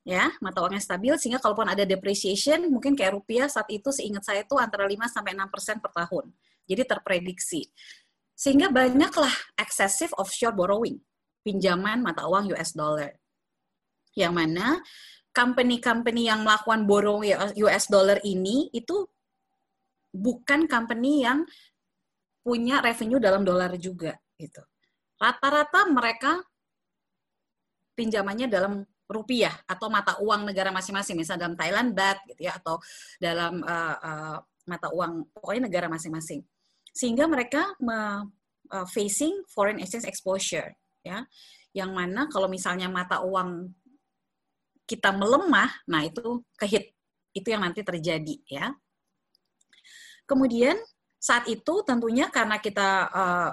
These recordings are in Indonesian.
ya mata uangnya stabil sehingga kalaupun ada depreciation mungkin kayak rupiah saat itu seingat saya itu antara 5 sampai 6 persen per tahun. Jadi terprediksi. Sehingga banyaklah excessive offshore borrowing pinjaman mata uang US dollar. Yang mana company-company yang melakukan borrow US dollar ini itu bukan company yang punya revenue dalam dolar juga gitu. Rata-rata mereka pinjamannya dalam rupiah atau mata uang negara masing-masing, misalnya dalam Thailand baht gitu ya atau dalam uh, uh, mata uang pokoknya negara masing-masing. Sehingga mereka me, uh, facing foreign exchange exposure ya. Yang mana kalau misalnya mata uang kita melemah, nah itu kehit. Itu yang nanti terjadi ya. Kemudian saat itu tentunya karena kita uh,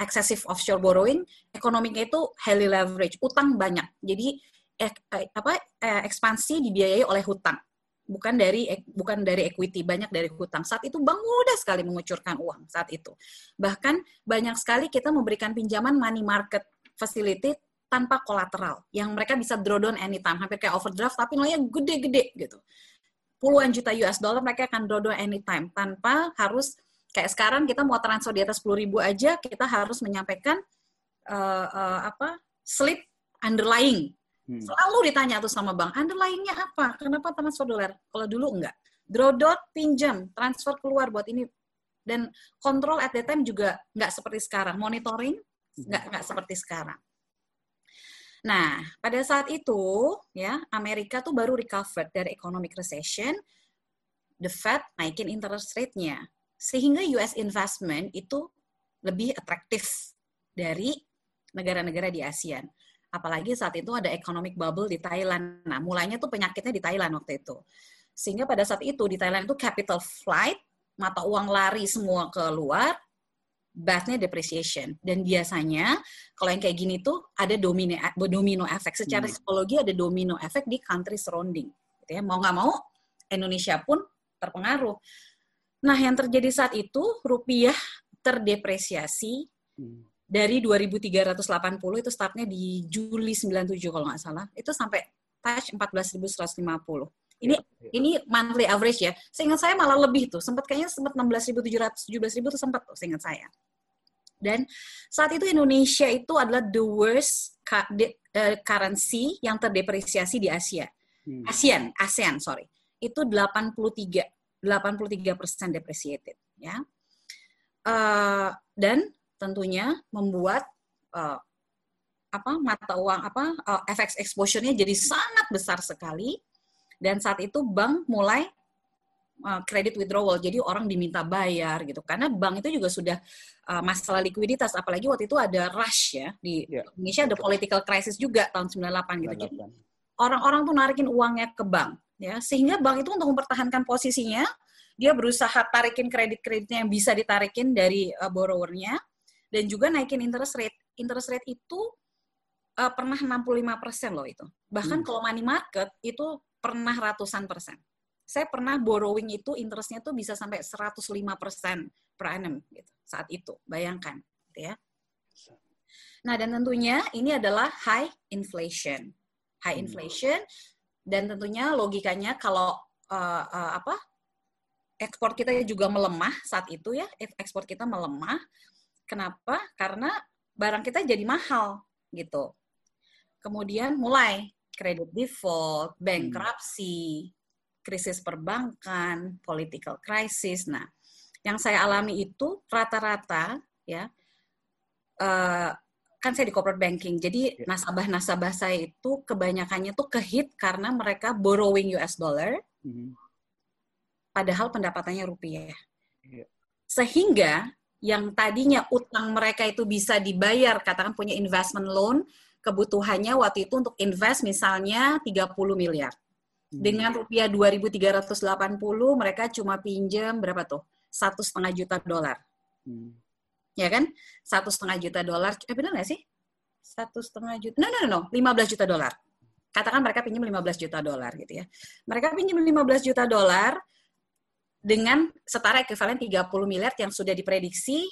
excessive offshore borrowing, ekonominya itu highly leverage, utang banyak. Jadi eh, apa eh, ekspansi dibiayai oleh hutang, bukan dari bukan dari equity, banyak dari hutang. Saat itu bank mudah sekali mengucurkan uang saat itu. Bahkan banyak sekali kita memberikan pinjaman money market facility tanpa kolateral yang mereka bisa draw down anytime hampir kayak overdraft tapi nilainya gede-gede gitu puluhan juta US dollar mereka akan draw down anytime tanpa harus kayak sekarang kita mau transfer di atas 10 ribu aja kita harus menyampaikan uh, uh, apa slip underlying. Hmm. selalu ditanya tuh sama bank underlyingnya apa? Kenapa transfer dolar kalau dulu enggak. Draw down pinjam transfer keluar buat ini. Dan kontrol at the time juga nggak seperti sekarang. Monitoring nggak nggak seperti sekarang. Nah, pada saat itu ya Amerika tuh baru recover dari economic recession, the Fed naikin interest rate-nya sehingga US investment itu lebih atraktif dari negara-negara di ASEAN. Apalagi saat itu ada economic bubble di Thailand. Nah, mulainya tuh penyakitnya di Thailand waktu itu. Sehingga pada saat itu di Thailand itu capital flight, mata uang lari semua keluar, bathnya depreciation dan biasanya kalau yang kayak gini tuh ada domino domino efek secara hmm. psikologi ada domino efek di country surrounding gitu ya mau nggak mau Indonesia pun terpengaruh nah yang terjadi saat itu rupiah terdepresiasi hmm. dari 2380 itu startnya di Juli 97 kalau nggak salah itu sampai touch 14.150 ini ya, ya. ini monthly average ya. Seingat saya malah lebih tuh. Sempat kayaknya sempat 16.700, 17.000 tuh sempat tuh seingat saya. Dan saat itu Indonesia itu adalah the worst eh, currency yang terdepresiasi di Asia. Hmm. ASEAN, ASEAN, sorry. Itu 83, 83 persen depreciated. Ya. Uh, dan tentunya membuat uh, apa mata uang apa uh, FX exposure-nya jadi sangat besar sekali dan saat itu bank mulai uh, credit withdrawal, jadi orang diminta bayar gitu. Karena bank itu juga sudah uh, masalah likuiditas, apalagi waktu itu ada rush ya di yeah. Indonesia ada political crisis juga tahun 98 gitu. Jadi orang-orang tuh narikin uangnya ke bank ya, sehingga bank itu untuk mempertahankan posisinya dia berusaha tarikin kredit-kreditnya yang bisa ditarikin dari uh, borrowernya dan juga naikin interest rate. Interest rate itu uh, pernah 65% loh itu. Bahkan hmm. kalau money market itu pernah ratusan persen. Saya pernah borrowing itu interestnya tuh bisa sampai 105 persen per annum gitu, saat itu. Bayangkan, gitu ya. Nah, dan tentunya ini adalah high inflation. High hmm. inflation dan tentunya logikanya kalau uh, uh, apa ekspor kita juga melemah saat itu ya, ekspor kita melemah. Kenapa? Karena barang kita jadi mahal gitu. Kemudian mulai kredit default, hmm. bankruptcy, krisis perbankan, political crisis. Nah, yang saya alami itu rata-rata ya uh, kan saya di corporate banking. Jadi ya. nasabah-nasabah saya itu kebanyakannya tuh kehit karena mereka borrowing US dollar. Hmm. Padahal pendapatannya rupiah. Ya. Sehingga yang tadinya utang mereka itu bisa dibayar, katakan punya investment loan, kebutuhannya waktu itu untuk invest misalnya 30 miliar. Hmm. Dengan rupiah 2.380 mereka cuma pinjam berapa tuh? Satu setengah juta dolar. Hmm. Ya kan? Satu setengah juta dolar. Eh benar nggak sih? Satu setengah juta. No, no, no, no. 15 juta dolar. Katakan mereka pinjam 15 juta dolar gitu ya. Mereka pinjam 15 juta dolar dengan setara ekuivalen 30 miliar yang sudah diprediksi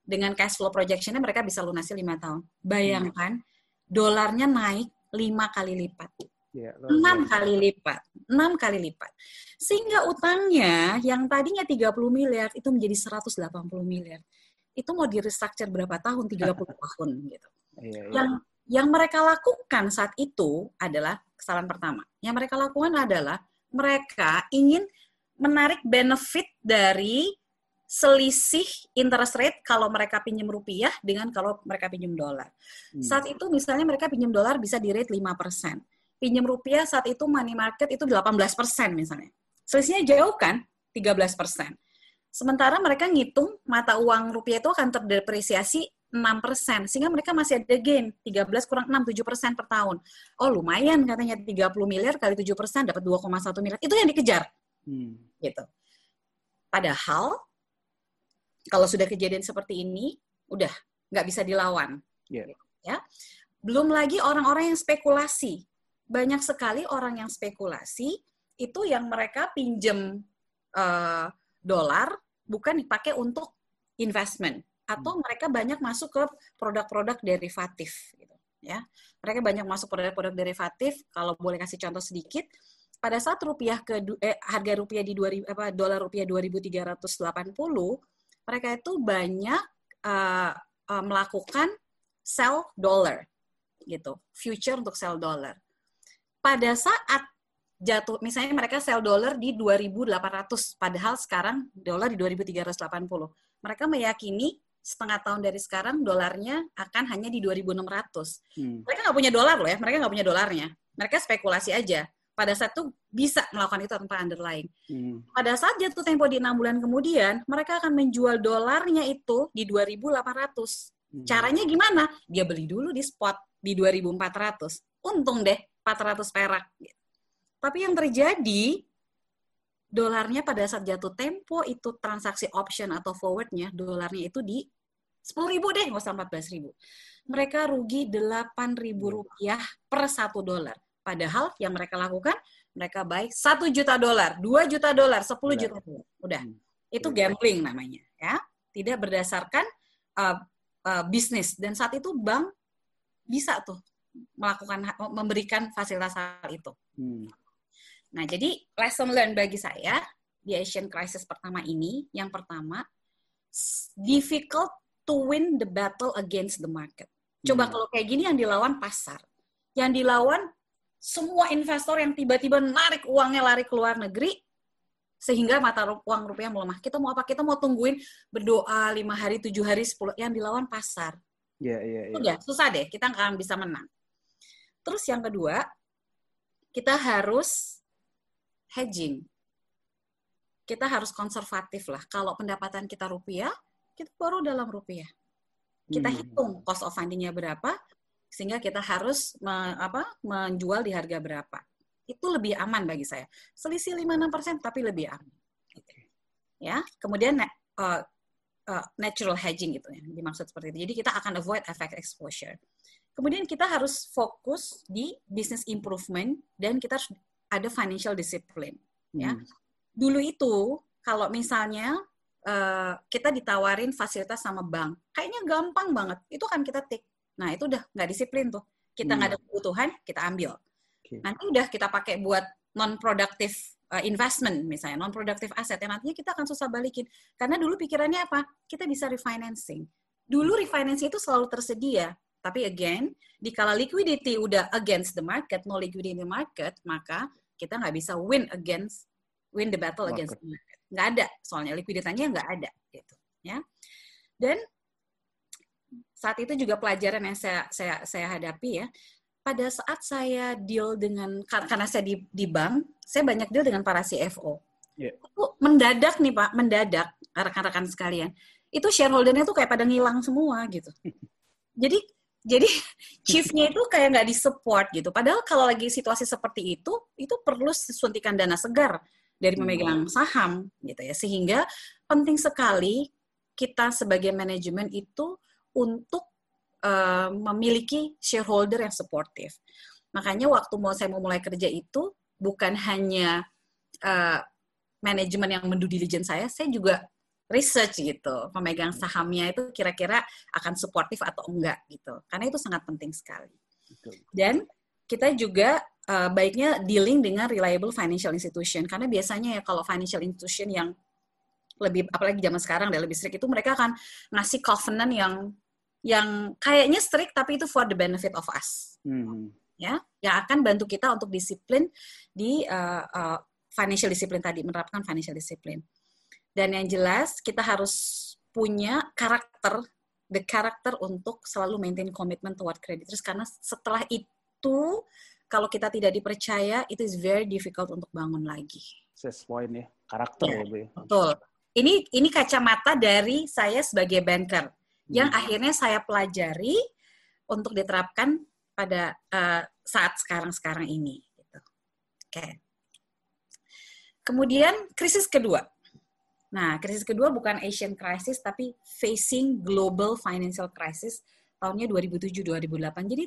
dengan cash flow projectionnya mereka bisa lunasi lima tahun. Bayangkan, hmm dolarnya naik lima kali lipat. Ya, enam kali lipat, enam kali lipat. Sehingga utangnya yang tadinya 30 miliar itu menjadi 180 miliar. Itu mau di restructure berapa tahun? 30 tahun gitu. Iya, iya. Yang yang mereka lakukan saat itu adalah kesalahan pertama. Yang mereka lakukan adalah mereka ingin menarik benefit dari selisih interest rate kalau mereka pinjam rupiah dengan kalau mereka pinjam dolar. Hmm. Saat itu misalnya mereka pinjam dolar bisa di rate 5%. Pinjam rupiah saat itu money market itu 18% misalnya. Selisihnya jauh kan? 13%. Sementara mereka ngitung mata uang rupiah itu akan terdepresiasi 6%, sehingga mereka masih ada gain 13 kurang 6 7% per tahun. Oh, lumayan katanya 30 miliar kali 7% dapat 2,1 miliar. Itu yang dikejar. Hmm. Gitu. Padahal kalau sudah kejadian seperti ini, udah nggak bisa dilawan. Yeah. Ya, belum lagi orang-orang yang spekulasi. Banyak sekali orang yang spekulasi itu yang mereka pinjem uh, dolar bukan dipakai untuk investment atau hmm. mereka banyak masuk ke produk-produk derivatif gitu ya mereka banyak masuk produk-produk derivatif kalau boleh kasih contoh sedikit pada saat rupiah ke eh, harga rupiah di 2000 apa dolar rupiah 2380 mereka itu banyak uh, uh, melakukan sell dollar gitu, future untuk sell dollar. Pada saat jatuh, misalnya mereka sell dollar di 2.800, padahal sekarang dolar di 2.380. Mereka meyakini setengah tahun dari sekarang dolarnya akan hanya di 2.600. Hmm. Mereka nggak punya dolar loh ya, mereka nggak punya dolarnya. Mereka spekulasi aja pada saat itu bisa melakukan itu tanpa underlying. Hmm. Pada saat jatuh tempo di enam bulan kemudian, mereka akan menjual dolarnya itu di 2.800. Hmm. Caranya gimana? Dia beli dulu di spot di 2.400. Untung deh 400 perak. Tapi yang terjadi dolarnya pada saat jatuh tempo itu transaksi option atau forwardnya dolarnya itu di 10 ribu deh, nggak usah 14 ribu. Mereka rugi 8 ribu rupiah per satu dolar. Padahal yang mereka lakukan, mereka baik satu juta dolar, dua juta dolar, sepuluh juta dolar. Udah, hmm. itu gambling namanya, ya. Tidak berdasarkan uh, uh, bisnis. Dan saat itu bank bisa tuh melakukan memberikan fasilitas hal itu. Hmm. Nah, jadi lesson learn bagi saya di Asian crisis pertama ini, yang pertama difficult to win the battle against the market. Coba hmm. kalau kayak gini yang dilawan pasar, yang dilawan semua investor yang tiba-tiba narik uangnya lari ke luar negeri sehingga mata uang rupiah melemah. Kita mau apa? Kita mau tungguin berdoa lima hari, tujuh hari, sepuluh yang dilawan pasar. Iya, iya, iya. Udah, susah deh. Kita nggak akan bisa menang. Terus yang kedua, kita harus hedging. Kita harus konservatif lah. Kalau pendapatan kita rupiah, kita baru dalam rupiah. Kita hmm. hitung cost of fundingnya berapa, sehingga kita harus me, apa, menjual di harga berapa. Itu lebih aman bagi saya. Selisih 5-6% tapi lebih aman. Ya, kemudian uh, uh, natural hedging gitu ya, dimaksud seperti itu. Jadi kita akan avoid effect exposure. Kemudian kita harus fokus di business improvement dan kita harus ada financial discipline. Ya, hmm. dulu itu kalau misalnya uh, kita ditawarin fasilitas sama bank, kayaknya gampang banget. Itu kan kita take Nah, itu udah nggak disiplin tuh. Kita nggak hmm. ada kebutuhan, kita ambil. Okay. Nanti udah kita pakai buat non-productive uh, investment misalnya, non-productive asset, yang nantinya kita akan susah balikin. Karena dulu pikirannya apa? Kita bisa refinancing. Dulu refinancing itu selalu tersedia. Tapi again, di kala liquidity udah against the market, no liquidity in the market, maka kita nggak bisa win against, win the battle market. against market. Nggak ada, soalnya likuiditasnya nggak ada. gitu ya. Dan saat itu juga pelajaran yang saya saya saya hadapi ya. Pada saat saya deal dengan karena saya di, di bank, saya banyak deal dengan para CFO. Yeah. Itu mendadak nih Pak, mendadak rekan-rekan sekalian. Itu shareholdernya tuh kayak pada ngilang semua gitu. Jadi jadi chiefnya itu kayak nggak disupport gitu. Padahal kalau lagi situasi seperti itu, itu perlu suntikan dana segar dari hmm. memegang saham gitu ya. Sehingga penting sekali kita sebagai manajemen itu untuk uh, memiliki shareholder yang supportive. Makanya waktu mau saya mau mulai kerja itu bukan hanya uh, manajemen yang mendue diligence saya, saya juga research gitu, pemegang sahamnya itu kira-kira akan suportif atau enggak gitu. Karena itu sangat penting sekali. Dan kita juga uh, baiknya dealing dengan reliable financial institution karena biasanya ya kalau financial institution yang lebih apalagi zaman sekarang dan lebih strict itu mereka akan ngasih covenant yang yang kayaknya strict tapi itu for the benefit of us. Hmm. Ya, yang akan bantu kita untuk disiplin di uh, uh, financial discipline tadi, menerapkan financial discipline. Dan yang jelas kita harus punya karakter the character untuk selalu maintain commitment toward creditors karena setelah itu kalau kita tidak dipercaya itu is very difficult untuk bangun lagi. Sesuai nih karakter ya, ya. Betul ini ini kacamata dari saya sebagai banker yang hmm. akhirnya saya pelajari untuk diterapkan pada uh, saat sekarang-sekarang ini. Gitu. Oke. Okay. Kemudian krisis kedua. Nah, krisis kedua bukan Asian crisis tapi facing global financial crisis tahunnya 2007-2008. Jadi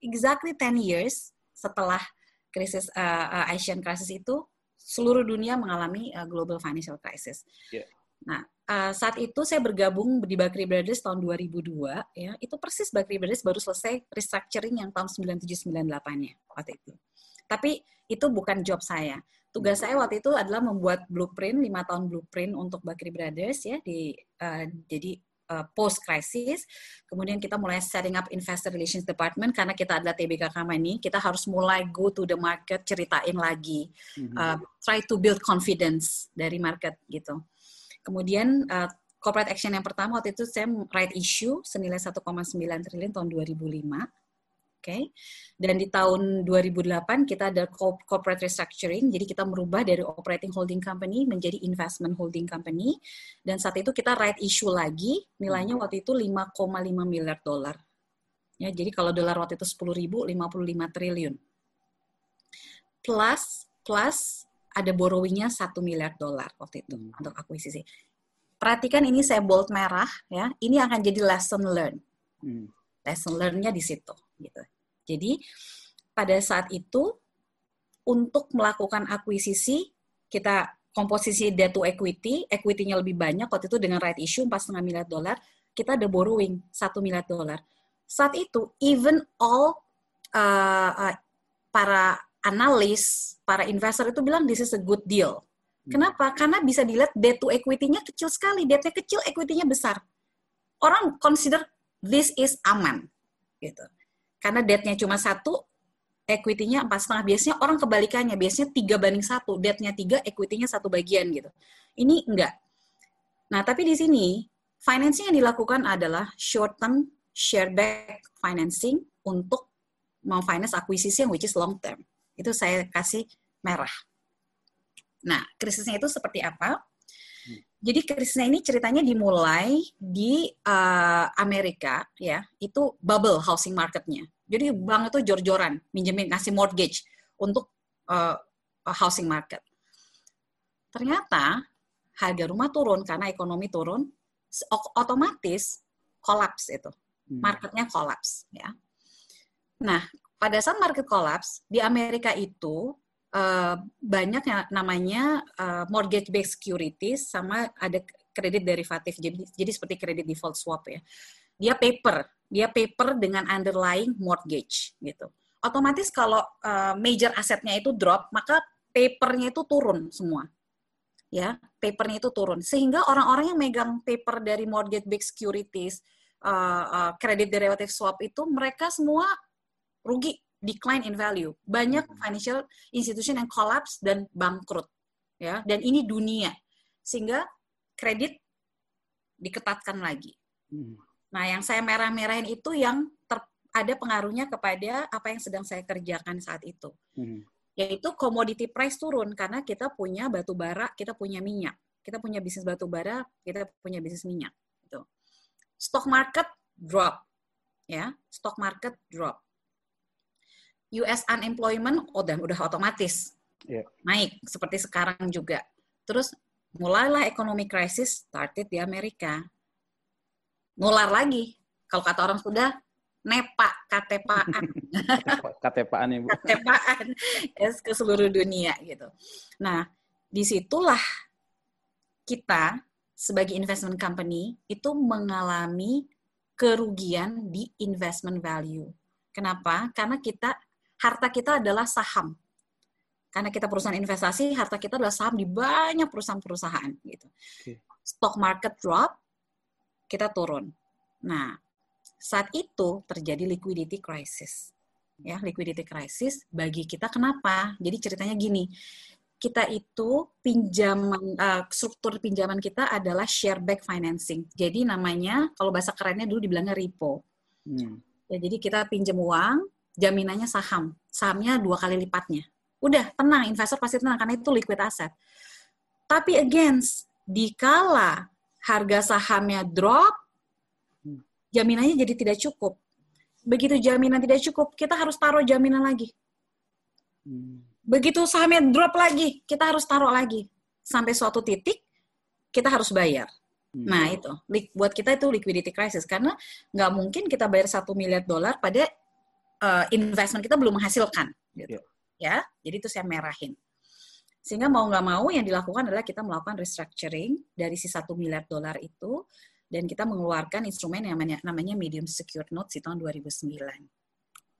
exactly 10 years setelah krisis uh, uh, Asian crisis itu seluruh dunia mengalami uh, global financial crisis. Yeah. Nah, uh, saat itu saya bergabung di Bakri Brothers tahun 2002, ya itu persis Bakri Brothers baru selesai restructuring yang tahun 9798-nya waktu itu. Tapi itu bukan job saya. Tugas saya waktu itu adalah membuat blueprint, lima tahun blueprint untuk Bakri Brothers ya di uh, jadi uh, post crisis. Kemudian kita mulai setting up investor relations department karena kita adalah TBK Company, kita harus mulai go to the market, ceritain lagi, uh, try to build confidence dari market gitu. Kemudian uh, corporate action yang pertama waktu itu saya right issue senilai 1,9 triliun tahun 2005 okay? Dan di tahun 2008 kita ada corporate restructuring, jadi kita merubah dari operating holding company menjadi investment holding company. Dan saat itu kita right issue lagi, nilainya waktu itu 5,5 miliar dolar. Ya, jadi kalau dolar waktu itu 10 ribu, 55 triliun. Plus, plus ada borrowingnya 1 miliar dolar waktu itu hmm. untuk akuisisi. Perhatikan ini saya bold merah ya. Ini akan jadi lesson learn. Hmm. Lesson learn-nya di situ gitu. Jadi pada saat itu untuk melakukan akuisisi kita komposisi debt to equity, equity-nya lebih banyak waktu itu dengan right issue 4,5 miliar dolar, kita ada borrowing 1 miliar dolar. Saat itu even all uh, uh, para analis, para investor itu bilang this is a good deal. Hmm. Kenapa? Karena bisa dilihat debt to equity-nya kecil sekali, debt-nya kecil, equity-nya besar. Orang consider this is aman gitu karena debt-nya cuma satu, equity-nya empat setengah. Biasanya orang kebalikannya, biasanya tiga banding satu, debt-nya tiga, equity-nya satu bagian gitu. Ini enggak. Nah, tapi di sini financing yang dilakukan adalah short term share back financing untuk memfinance akuisisi yang which is long term. Itu saya kasih merah. Nah, krisisnya itu seperti apa? Jadi krisisnya ini ceritanya dimulai di uh, Amerika ya, itu bubble housing marketnya. Jadi bank itu jor-joran minjemin ngasih mortgage untuk uh, housing market. Ternyata harga rumah turun karena ekonomi turun, otomatis kolaps itu. Hmm. Marketnya kolaps ya. Nah, pada saat market kolaps di Amerika itu uh, banyak yang namanya uh, mortgage based securities sama ada kredit derivatif. Jadi jadi seperti kredit default swap ya. Dia paper. Dia paper dengan underlying mortgage gitu. Otomatis kalau uh, major asetnya itu drop maka papernya itu turun semua. Ya papernya itu turun. Sehingga orang-orang yang megang paper dari mortgage based securities uh, uh, kredit derivatif swap itu mereka semua rugi decline in value. Banyak hmm. financial institution yang collapse dan bangkrut. Ya, dan ini dunia. Sehingga kredit diketatkan lagi. Hmm. Nah, yang saya merah-merahin itu yang ter, ada pengaruhnya kepada apa yang sedang saya kerjakan saat itu. Hmm. Yaitu commodity price turun karena kita punya batu bara, kita punya minyak. Kita punya bisnis batu bara, kita punya bisnis minyak. Gitu. Stock market drop. Ya, stock market drop US unemployment udah udah otomatis yeah. naik seperti sekarang juga. Terus mulailah ekonomi krisis started di Amerika. Nular lagi. Kalau kata orang sudah nepa katepaan. katepaan ibu. Katepaan yes, ke seluruh dunia gitu. Nah, di situlah kita sebagai investment company itu mengalami kerugian di investment value. Kenapa? Karena kita harta kita adalah saham. Karena kita perusahaan investasi, harta kita adalah saham di banyak perusahaan-perusahaan gitu. Oke. Stock market drop, kita turun. Nah, saat itu terjadi liquidity crisis. Ya, liquidity crisis bagi kita kenapa? Jadi ceritanya gini, kita itu pinjaman uh, struktur pinjaman kita adalah share back financing. Jadi namanya kalau bahasa kerennya dulu dibilangnya repo. Hmm. Ya, jadi kita pinjam uang, jaminannya saham. Sahamnya dua kali lipatnya. Udah, tenang, investor pasti tenang karena itu liquid asset. Tapi against, dikala harga sahamnya drop, jaminannya jadi tidak cukup. Begitu jaminan tidak cukup, kita harus taruh jaminan lagi. Hmm. Begitu sahamnya drop lagi, kita harus taruh lagi. Sampai suatu titik, kita harus bayar. Hmm. Nah itu, buat kita itu liquidity crisis. Karena nggak mungkin kita bayar satu miliar dolar pada uh, investment kita belum menghasilkan. Gitu. Ya, jadi itu saya merahin. Sehingga mau nggak mau yang dilakukan adalah kita melakukan restructuring dari si satu miliar dolar itu dan kita mengeluarkan instrumen yang namanya, namanya medium secured notes di tahun 2009.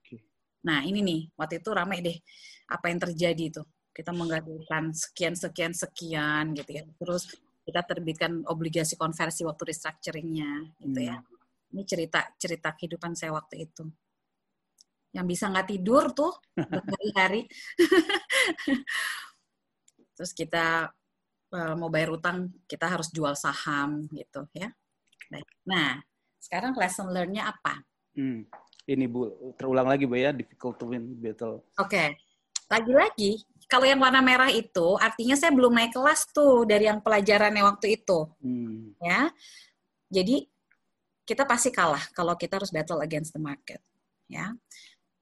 Oke. Nah ini nih, waktu itu ramai deh apa yang terjadi itu. Kita menggagalkan sekian, sekian, sekian gitu ya. Terus kita terbitkan obligasi konversi waktu restructuringnya gitu ya. Ini cerita cerita kehidupan saya waktu itu. Yang bisa nggak tidur tuh berhari-hari. Terus kita uh, mau bayar utang, kita harus jual saham gitu ya. Baik. Nah, sekarang lesson learn-nya apa? Hmm. Ini Bu, terulang lagi Bu ya, difficult to win battle. Oke. Okay. Lagi-lagi, kalau yang warna merah itu artinya saya belum naik kelas tuh dari yang pelajarannya waktu itu. Hmm. Ya. Jadi kita pasti kalah kalau kita harus battle against the market, ya.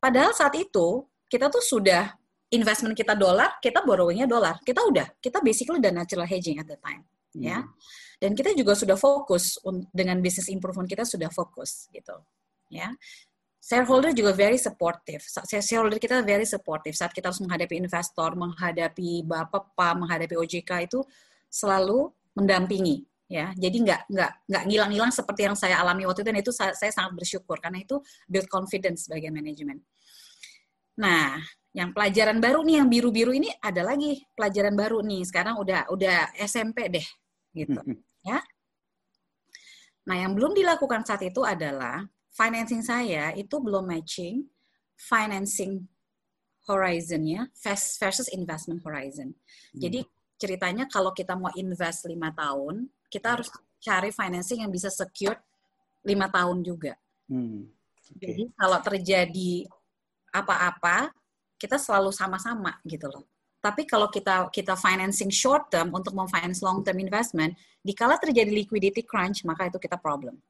Padahal saat itu kita tuh sudah investment kita dolar, kita borrowingnya dolar. Kita udah, kita basically udah natural hedging at the time, ya. Hmm. Dan kita juga sudah fokus dengan business improvement kita sudah fokus gitu, ya. Shareholder juga very supportive. Shareholder kita very supportive saat kita harus menghadapi investor, menghadapi bapak pak, menghadapi OJK itu selalu mendampingi, ya. Jadi nggak nggak nggak ngilang-ngilang seperti yang saya alami waktu itu dan itu saya, saya sangat bersyukur karena itu build confidence sebagai manajemen. Nah, yang pelajaran baru nih yang biru-biru ini ada lagi pelajaran baru nih. Sekarang udah udah SMP deh gitu, ya. Nah, yang belum dilakukan saat itu adalah financing saya itu belum matching financing horizonnya versus investment horizon. Jadi ceritanya kalau kita mau invest lima tahun, kita harus cari financing yang bisa secure lima tahun juga. Hmm. Okay. Jadi kalau terjadi apa-apa, kita selalu sama-sama gitu loh. Tapi kalau kita kita financing short term untuk memfinance long term investment, dikala terjadi liquidity crunch, maka itu kita problem.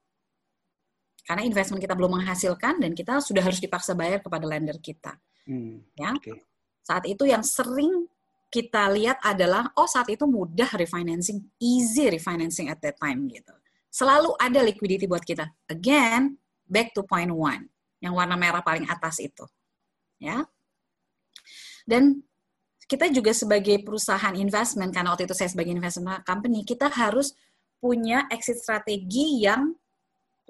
Karena investment kita belum menghasilkan dan kita sudah harus dipaksa bayar kepada lender kita. Hmm. Ya. Okay. Saat itu yang sering kita lihat adalah oh saat itu mudah refinancing, easy refinancing at that time gitu. Selalu ada liquidity buat kita. Again, back to point one, yang warna merah paling atas itu. Ya. Dan kita juga sebagai perusahaan investment, karena waktu itu saya sebagai investment company, kita harus punya exit strategi yang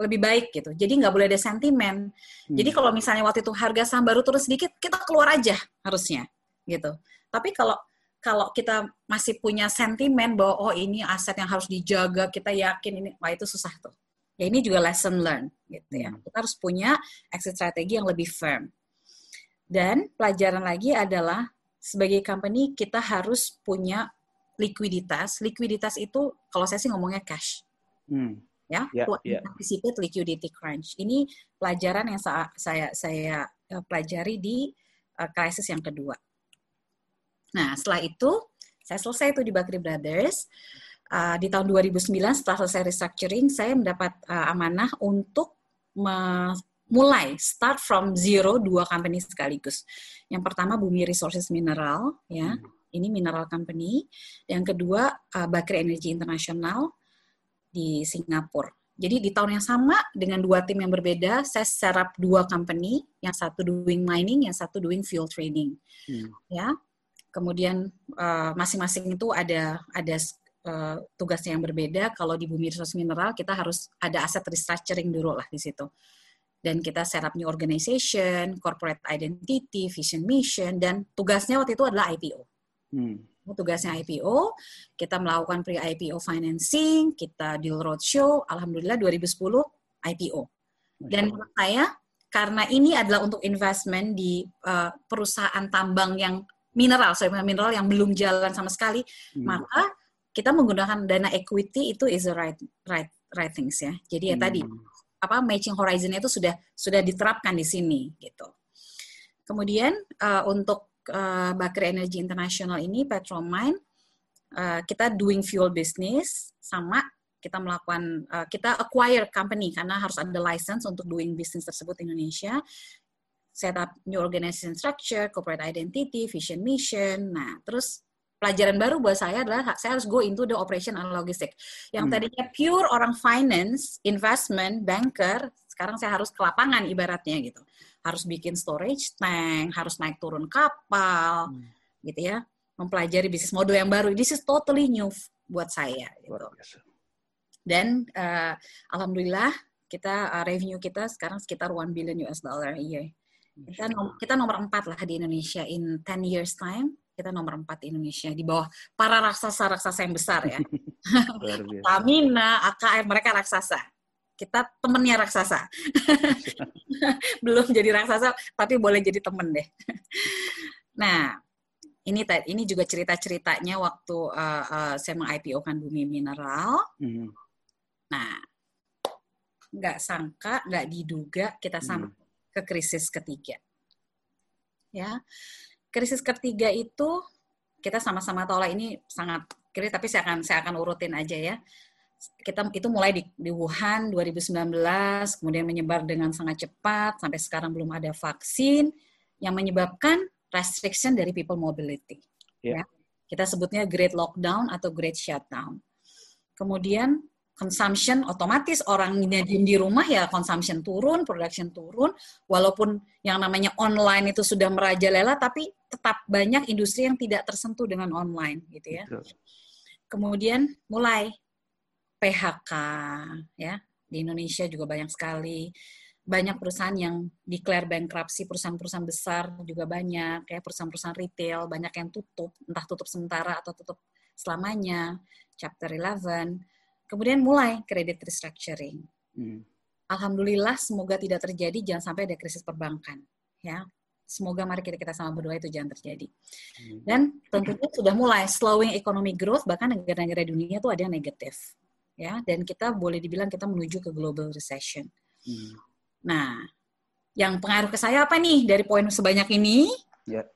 lebih baik gitu. Jadi nggak boleh ada sentimen. Hmm. Jadi kalau misalnya waktu itu harga saham baru turun sedikit, kita keluar aja harusnya gitu. Tapi kalau kalau kita masih punya sentimen bahwa oh ini aset yang harus dijaga, kita yakin ini, wah itu susah tuh. Ya ini juga lesson learn gitu ya. Kita harus punya exit strategi yang lebih firm. Dan pelajaran lagi adalah sebagai company kita harus punya likuiditas. Likuiditas itu kalau saya sih ngomongnya cash. Hmm. Ya, yeah, yeah. anticipate liquidity crunch. Ini pelajaran yang saya saya, saya pelajari di uh, krisis yang kedua. Nah, setelah itu saya selesai itu di Bakri Brothers. Uh, di tahun 2009 setelah selesai restructuring, saya mendapat uh, amanah untuk mulai start from zero dua company sekaligus. Yang pertama Bumi Resources Mineral, ya, hmm. ini mineral company. Yang kedua uh, Bakri Energy International di Singapura. Jadi di tahun yang sama dengan dua tim yang berbeda, saya serap dua company, yang satu doing mining, yang satu doing fuel trading. Hmm. Ya, kemudian masing-masing uh, itu ada ada uh, tugasnya yang berbeda. Kalau di Bumi Resources Mineral kita harus ada aset restructuring dulu lah di situ dan kita set up new organization, corporate identity, vision mission, dan tugasnya waktu itu adalah IPO. Hmm. Tugasnya IPO, kita melakukan pre-IPO financing, kita deal roadshow, alhamdulillah 2010 IPO. Dan menurut saya, karena ini adalah untuk investment di uh, perusahaan tambang yang mineral, sorry, mineral yang belum jalan sama sekali, hmm. maka kita menggunakan dana equity itu is the right right right things ya. Jadi ya hmm. tadi apa matching horizon itu sudah sudah diterapkan di sini gitu. Kemudian uh, untuk uh, Bakri Energy International ini Petromine uh, kita doing fuel business sama kita melakukan uh, kita acquire company karena harus ada license untuk doing business tersebut di Indonesia set up new organization structure, corporate identity, vision mission. Nah, terus pelajaran baru buat saya adalah saya harus go into the operation and logistic. Yang hmm. tadinya pure orang finance, investment, banker, sekarang saya harus ke lapangan ibaratnya gitu. Harus bikin storage tank, harus naik turun kapal, hmm. gitu ya. Mempelajari bisnis model yang baru. This is totally new buat saya. Gitu. Dan uh, alhamdulillah kita uh, revenue kita sekarang sekitar 1 billion US dollar a year. Kita, nom kita nomor empat lah di Indonesia in 10 years time kita nomor empat di Indonesia di bawah para raksasa-raksasa yang besar ya. Tamina, AKM, mereka raksasa. Kita temennya raksasa. Belum jadi raksasa, tapi boleh jadi temen deh. nah, ini ini juga cerita-ceritanya waktu uh, uh, saya meng-IPO kan Bumi Mineral. Mm. Nah, nggak sangka, nggak diduga kita sampai mm. Ke krisis ketiga. Ya, krisis ketiga itu kita sama-sama tahu lah ini sangat kritis tapi saya akan saya akan urutin aja ya. Kita itu mulai di, di Wuhan 2019, kemudian menyebar dengan sangat cepat sampai sekarang belum ada vaksin yang menyebabkan restriction dari people mobility. Yeah. Ya. Kita sebutnya great lockdown atau great shutdown. Kemudian consumption otomatis orang diem di rumah ya consumption turun, production turun, walaupun yang namanya online itu sudah merajalela tapi tetap banyak industri yang tidak tersentuh dengan online gitu ya. Kemudian mulai PHK ya. Di Indonesia juga banyak sekali. Banyak perusahaan yang declare bankruptcy, perusahaan-perusahaan besar juga banyak, ya. Perusahaan-perusahaan retail banyak yang tutup, entah tutup sementara atau tutup selamanya, chapter 11 Kemudian mulai kredit restructuring. Hmm. Alhamdulillah semoga tidak terjadi, jangan sampai ada krisis perbankan. Ya, semoga mari kita kita sama berdoa itu jangan terjadi. Hmm. Dan tentunya sudah mulai slowing economic growth, bahkan negara-negara dunia itu ada yang negatif. Ya, dan kita boleh dibilang kita menuju ke global recession. Hmm. Nah, yang pengaruh ke saya apa nih dari poin sebanyak ini? Yeah.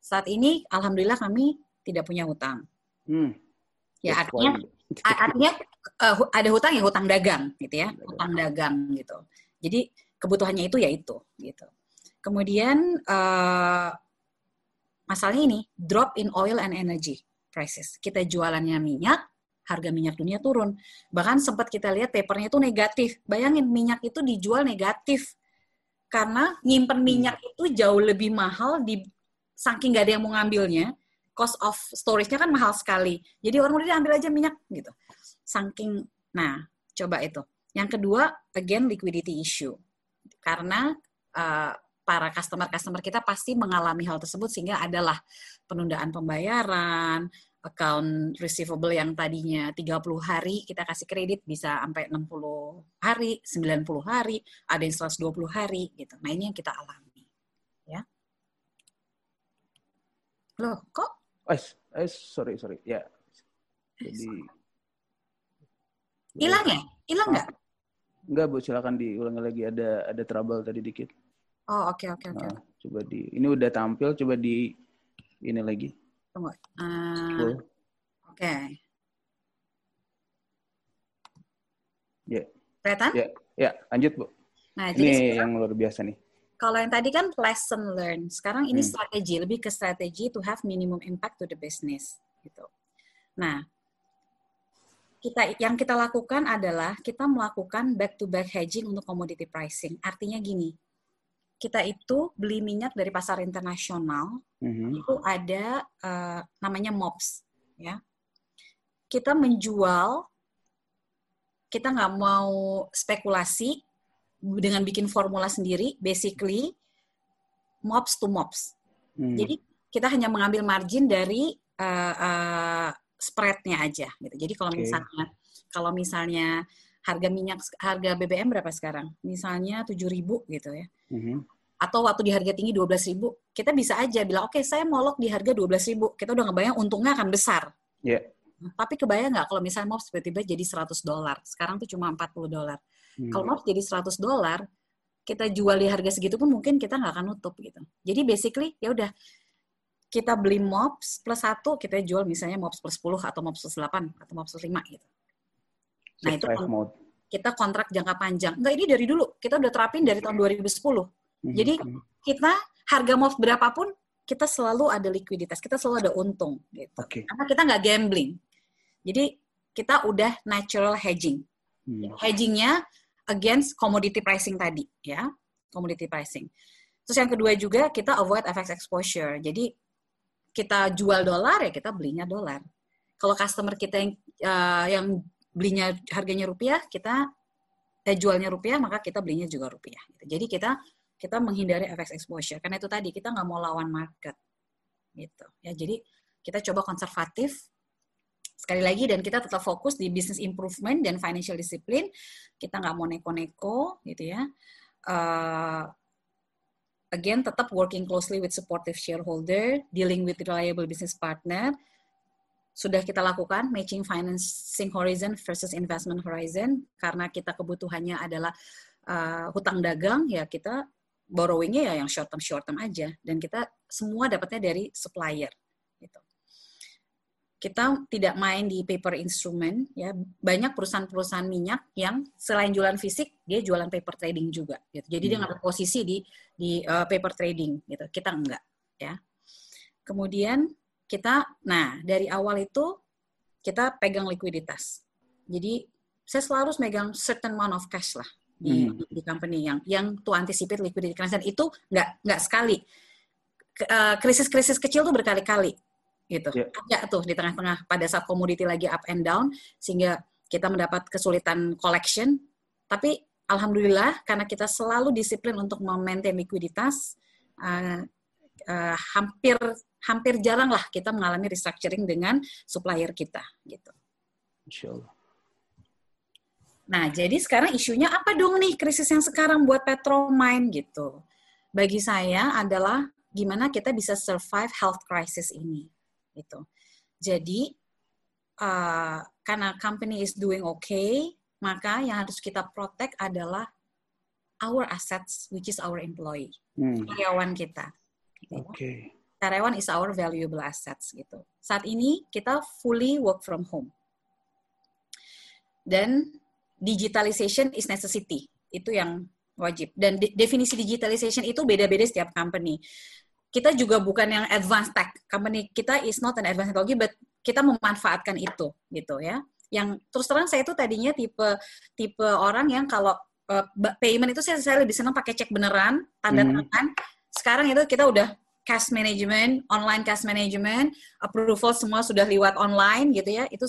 Saat ini, alhamdulillah kami tidak punya hutang. Hmm. Ya, artinya artinya uh, ada hutang ya hutang dagang gitu ya hutang dagang. gitu. Jadi kebutuhannya itu ya itu gitu. Kemudian uh, masalahnya ini drop in oil and energy prices kita jualannya minyak harga minyak dunia turun. Bahkan sempat kita lihat papernya itu negatif. Bayangin minyak itu dijual negatif. Karena nyimpen hmm. minyak itu jauh lebih mahal di saking gak ada yang mau ngambilnya cost of storage-nya kan mahal sekali. Jadi orang udah ambil aja minyak gitu. Saking, nah coba itu. Yang kedua, again liquidity issue. Karena uh, para customer-customer kita pasti mengalami hal tersebut sehingga adalah penundaan pembayaran, account receivable yang tadinya 30 hari kita kasih kredit bisa sampai 60 hari, 90 hari, ada yang 120 hari gitu. Nah, ini yang kita alami. Ya. Loh, kok Eh, eh sorry sorry ya. Jadi hilang ya? Hilang nggak? Enggak bu, silakan diulangi lagi ada ada trouble tadi dikit. Oh oke okay, oke okay, oke. Okay. Nah, coba di ini udah tampil, coba di ini lagi. Tunggu. Uh, oke. Okay. Ya. Yeah. Kelihatan? Ya, ya lanjut bu. Nah, ini jadi yang luar biasa nih. Kalau yang tadi kan lesson learn, sekarang ini hmm. strategi, lebih ke strategi to have minimum impact to the business gitu. Nah, kita yang kita lakukan adalah kita melakukan back to back hedging untuk commodity pricing. Artinya gini, kita itu beli minyak dari pasar internasional mm-hmm. itu ada uh, namanya MOPS ya. Kita menjual kita nggak mau spekulasi dengan bikin formula sendiri, basically MOPS to MOPS. Hmm. Jadi kita hanya mengambil margin dari uh, uh, spreadnya aja gitu. Jadi kalau okay. misalnya kalau misalnya harga minyak harga BBM berapa sekarang? Misalnya 7.000 gitu ya. Mm-hmm. Atau waktu di harga tinggi 12.000, kita bisa aja bilang oke okay, saya mau lock di harga 12.000. Kita udah ngebayang untungnya akan besar. Yeah. Tapi kebayang nggak kalau misalnya mau tiba-tiba jadi 100 dolar. Sekarang tuh cuma 40 dolar. Hmm. Kalau mau jadi 100 dolar, kita jual di harga segitu pun mungkin kita nggak akan nutup gitu. Jadi basically ya udah kita beli MOPS plus satu, kita jual misalnya MOPS plus 10 atau MOPS plus 8 atau MOPS plus 5 gitu. Nah, itu mode. kita kontrak jangka panjang. Enggak, ini dari dulu. Kita udah terapin dari tahun 2010. Mm-hmm. Jadi kita harga MOV berapapun kita selalu ada likuiditas, kita selalu ada untung gitu. Okay. Karena kita nggak gambling. Jadi kita udah natural hedging. Hmm. Hedgingnya against commodity pricing tadi, ya, commodity pricing. Terus yang kedua juga kita avoid FX exposure. Jadi kita jual dolar ya kita belinya dolar. Kalau customer kita yang uh, yang belinya harganya rupiah, kita eh, jualnya rupiah, maka kita belinya juga rupiah. Jadi kita kita menghindari FX exposure karena itu tadi kita nggak mau lawan market gitu ya jadi kita coba konservatif sekali lagi dan kita tetap fokus di business improvement dan financial discipline. Kita nggak mau neko-neko gitu ya. Uh, again tetap working closely with supportive shareholder dealing with reliable business partner. Sudah kita lakukan matching financing horizon versus investment horizon karena kita kebutuhannya adalah uh, hutang dagang ya kita borrowingnya ya yang short term short term aja. Dan kita semua dapatnya dari supplier kita tidak main di paper instrument ya. Banyak perusahaan-perusahaan minyak yang selain jualan fisik dia jualan paper trading juga gitu. Jadi hmm. dia ngambil posisi di di uh, paper trading gitu. Kita enggak ya. Kemudian kita nah dari awal itu kita pegang likuiditas. Jadi saya selalu megang certain amount of cash lah di, hmm. di company yang yang to anticipate liquidity crisis. Dan itu nggak nggak sekali. Eh, krisis-krisis kecil tuh berkali-kali gitu yeah. ada tuh di tengah-tengah pada saat komoditi lagi up and down sehingga kita mendapat kesulitan collection tapi alhamdulillah karena kita selalu disiplin untuk memaintain likuiditas uh, uh, hampir hampir jarang lah kita mengalami restructuring dengan supplier kita gitu. Insya Allah. Nah, jadi sekarang isunya apa dong nih krisis yang sekarang buat Petromine gitu? Bagi saya adalah gimana kita bisa survive health crisis ini gitu. Jadi uh, karena company is doing okay, maka yang harus kita protect adalah our assets, which is our employee, hmm. karyawan kita. Gitu. Oke. Okay karyawan is our valuable assets gitu. Saat ini kita fully work from home. Dan digitalization is necessity. Itu yang wajib. Dan de definisi digitalization itu beda-beda setiap company. Kita juga bukan yang advanced tech. Company kita is not an advanced technology, but kita memanfaatkan itu gitu ya. Yang terus terang saya itu tadinya tipe tipe orang yang kalau uh, payment itu saya, saya lebih senang pakai cek beneran, tanda hmm. tangan. Sekarang itu kita udah cash management, online cash management, approval semua sudah lewat online gitu ya, itu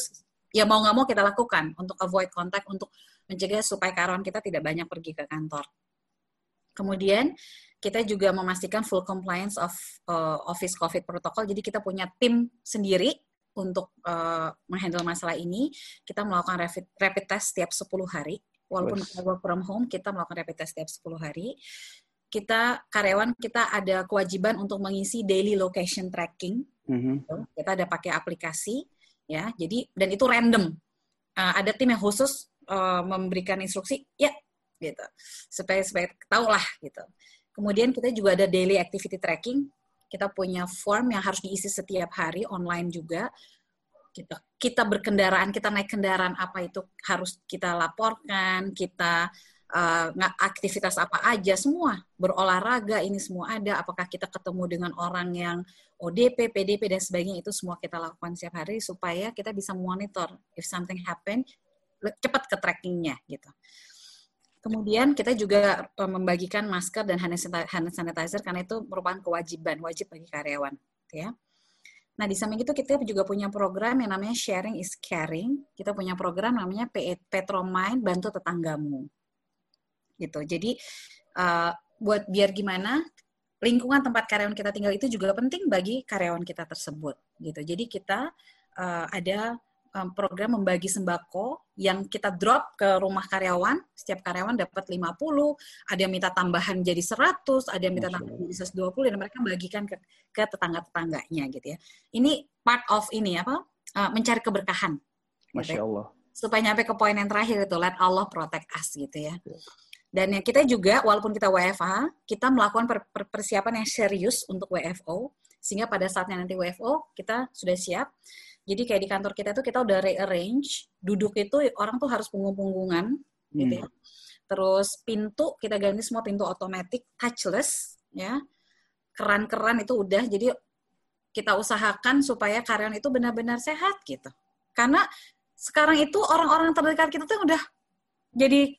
ya mau nggak mau kita lakukan untuk avoid contact, untuk mencegah supaya karyawan kita tidak banyak pergi ke kantor. Kemudian kita juga memastikan full compliance of uh, Office COVID protocol. Jadi kita punya tim sendiri untuk uh, menghandle masalah ini. Kita melakukan rapid, rapid test setiap 10 hari. Walaupun work from home, kita melakukan rapid test setiap 10 hari kita karyawan kita ada kewajiban untuk mengisi daily location tracking. Mm-hmm. Kita ada pakai aplikasi, ya. Jadi dan itu random. Uh, ada tim yang khusus uh, memberikan instruksi, ya, gitu, supaya supaya tahu lah, gitu. Kemudian kita juga ada daily activity tracking. Kita punya form yang harus diisi setiap hari online juga. Kita kita berkendaraan, kita naik kendaraan apa itu harus kita laporkan, kita uh, aktivitas apa aja semua berolahraga ini semua ada apakah kita ketemu dengan orang yang ODP, PDP dan sebagainya itu semua kita lakukan setiap hari supaya kita bisa monitor if something happen cepat ke trackingnya gitu. Kemudian kita juga uh, membagikan masker dan hand sanitizer karena itu merupakan kewajiban wajib bagi karyawan, ya. Nah, di samping itu kita juga punya program yang namanya Sharing is Caring. Kita punya program namanya Petromine Bantu Tetanggamu. gitu. Jadi uh, buat biar gimana lingkungan tempat karyawan kita tinggal itu juga penting bagi karyawan kita tersebut gitu. Jadi kita uh, ada um, program membagi sembako yang kita drop ke rumah karyawan, setiap karyawan dapat 50, ada yang minta tambahan jadi 100, ada yang minta tambahan jadi 120 dan mereka bagikan ke ke tetangga-tetangganya gitu ya. Ini part of ini apa? Uh, mencari keberkahan. Gitu Masya ya. Allah. Supaya nyampe ke poin yang terakhir itu, let Allah protect us gitu ya. Iya. Dan yang kita juga, walaupun kita WFA, kita melakukan per per persiapan yang serius untuk WFO, sehingga pada saatnya nanti WFO, kita sudah siap. Jadi kayak di kantor kita itu kita udah rearrange, duduk itu orang tuh harus punggung-punggungan, hmm. gitu ya. Terus pintu, kita ganti semua pintu otomatis, touchless, ya. Keran-keran itu udah, jadi kita usahakan supaya karyawan itu benar-benar sehat gitu. Karena sekarang itu orang-orang terdekat kita tuh udah jadi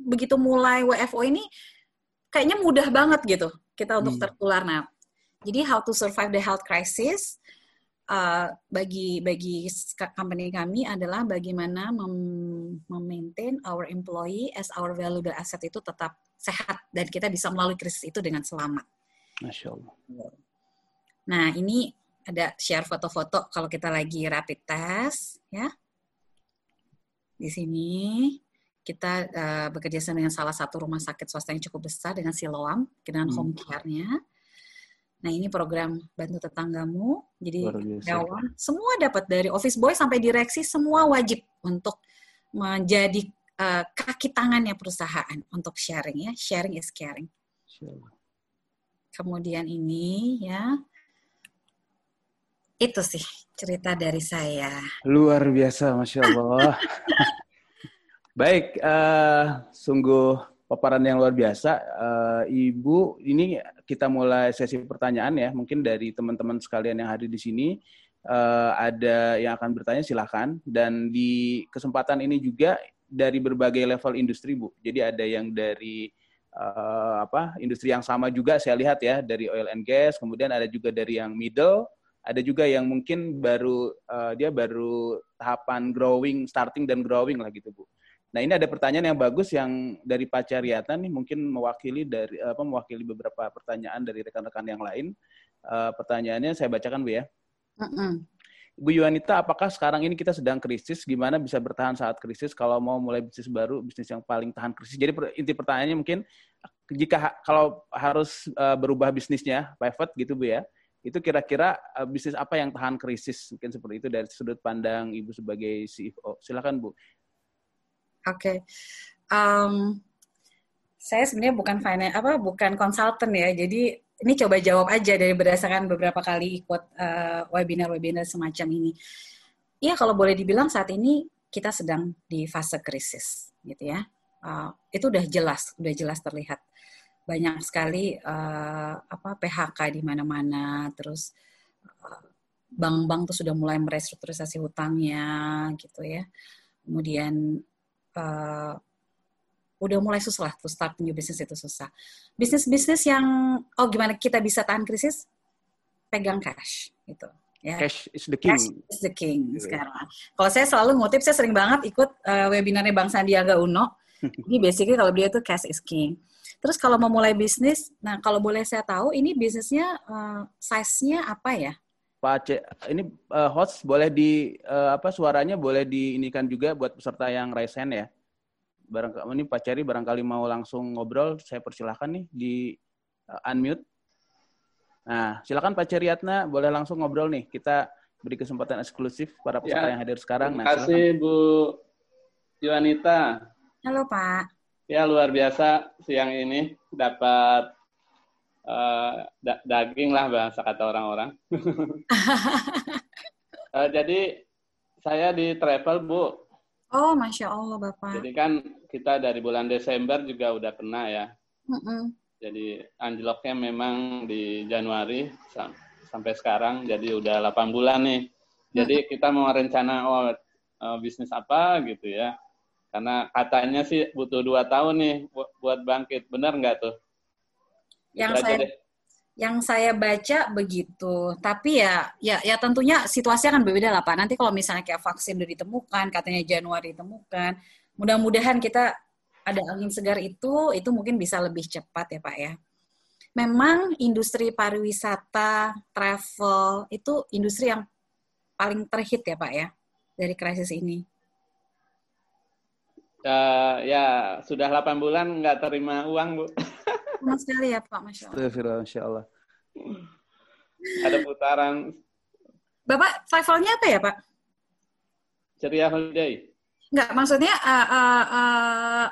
begitu mulai WFO ini kayaknya mudah banget gitu kita untuk hmm. tertular. Nah, jadi how to survive the health crisis uh, bagi bagi company kami adalah bagaimana mem memaintain our employee as our valuable asset itu tetap sehat dan kita bisa melalui krisis itu dengan selamat. Masya Allah. Nah, ini ada share foto-foto kalau kita lagi rapid test, ya. Di sini kita uh, bekerja sama dengan salah satu rumah sakit swasta yang cukup besar dengan Siloam dengan hmm. home care-nya. Nah ini program bantu tetanggamu. Jadi karyawan semua dapat dari office boy sampai direksi semua wajib untuk menjadi uh, kaki tangannya perusahaan untuk sharing ya. Sharing is caring. Kemudian ini ya itu sih cerita dari saya. Luar biasa, masya Allah. Baik, uh, sungguh paparan yang luar biasa. Uh, Ibu, ini kita mulai sesi pertanyaan ya. Mungkin dari teman-teman sekalian yang hadir di sini uh, ada yang akan bertanya silahkan. Dan di kesempatan ini juga dari berbagai level industri, Bu. Jadi ada yang dari uh, apa industri yang sama juga saya lihat ya dari oil and gas. Kemudian ada juga dari yang middle. Ada juga yang mungkin baru uh, dia baru tahapan growing, starting dan growing lah gitu, Bu. Nah ini ada pertanyaan yang bagus yang dari Pak Caryata nih mungkin mewakili dari apa mewakili beberapa pertanyaan dari rekan-rekan yang lain. Uh, pertanyaannya saya bacakan bu ya. Uh-uh. Bu Yuanita, apakah sekarang ini kita sedang krisis? Gimana bisa bertahan saat krisis? Kalau mau mulai bisnis baru, bisnis yang paling tahan krisis. Jadi inti pertanyaannya mungkin jika kalau harus uh, berubah bisnisnya pivot gitu bu ya, itu kira-kira uh, bisnis apa yang tahan krisis? Mungkin seperti itu dari sudut pandang ibu sebagai CEO. Silakan bu. Oke. Okay. Um, saya sebenarnya bukan finance apa bukan konsultan ya. Jadi ini coba jawab aja dari berdasarkan beberapa kali ikut uh, webinar-webinar semacam ini. Iya kalau boleh dibilang saat ini kita sedang di fase krisis gitu ya. Uh, itu udah jelas, udah jelas terlihat banyak sekali uh, apa PHK di mana-mana, terus bank-bank tuh sudah mulai merestrukturisasi hutangnya gitu ya. Kemudian uh, udah mulai susah lah tuh start new business itu susah. Bisnis-bisnis yang oh gimana kita bisa tahan krisis? Pegang cash gitu. Ya. Cash is the king. Cash is the king yeah. sekarang. Kalau saya selalu ngutip, saya sering banget ikut uh, webinarnya Bang Sandiaga Uno. Jadi basically kalau dia itu cash is king. Terus kalau mau mulai bisnis, nah kalau boleh saya tahu ini bisnisnya uh, size-nya apa ya? Pak Aceh, ini uh, host boleh di uh, apa suaranya boleh diinikan juga buat peserta yang raise hand ya. Barangkali ini Pak Ceri barangkali mau langsung ngobrol, saya persilahkan nih di uh, unmute. Nah, silakan Pak Ceriatna boleh langsung ngobrol nih. Kita beri kesempatan eksklusif para peserta ya. yang hadir sekarang. Terima nah, kasih Bu Yuanita. Halo Pak. Ya luar biasa siang ini dapat uh, da daging lah bahasa kata orang-orang. uh, jadi saya di travel bu. Oh masya Allah bapak. Jadi kan kita dari bulan Desember juga udah kena ya. Mm -mm. Jadi anjloknya memang di Januari sam sampai sekarang jadi udah 8 bulan nih. Jadi kita mau rencana oh, uh, bisnis apa gitu ya. Karena katanya sih butuh dua tahun nih buat bangkit. Benar nggak tuh? Yang saya yang saya baca begitu. Tapi ya ya ya tentunya situasi akan berbeda lah Pak. Nanti kalau misalnya kayak vaksin udah ditemukan, katanya Januari ditemukan, mudah-mudahan kita ada angin segar itu, itu mungkin bisa lebih cepat ya Pak ya. Memang industri pariwisata, travel, itu industri yang paling terhit ya Pak ya, dari krisis ini. Uh, ya, sudah 8 bulan nggak terima uang, Bu. Sama sekali ya Pak, Masya Allah. Masya Allah. Ada putaran. Bapak travelnya apa ya Pak? Ceria Holiday. Enggak, maksudnya uh, uh, uh,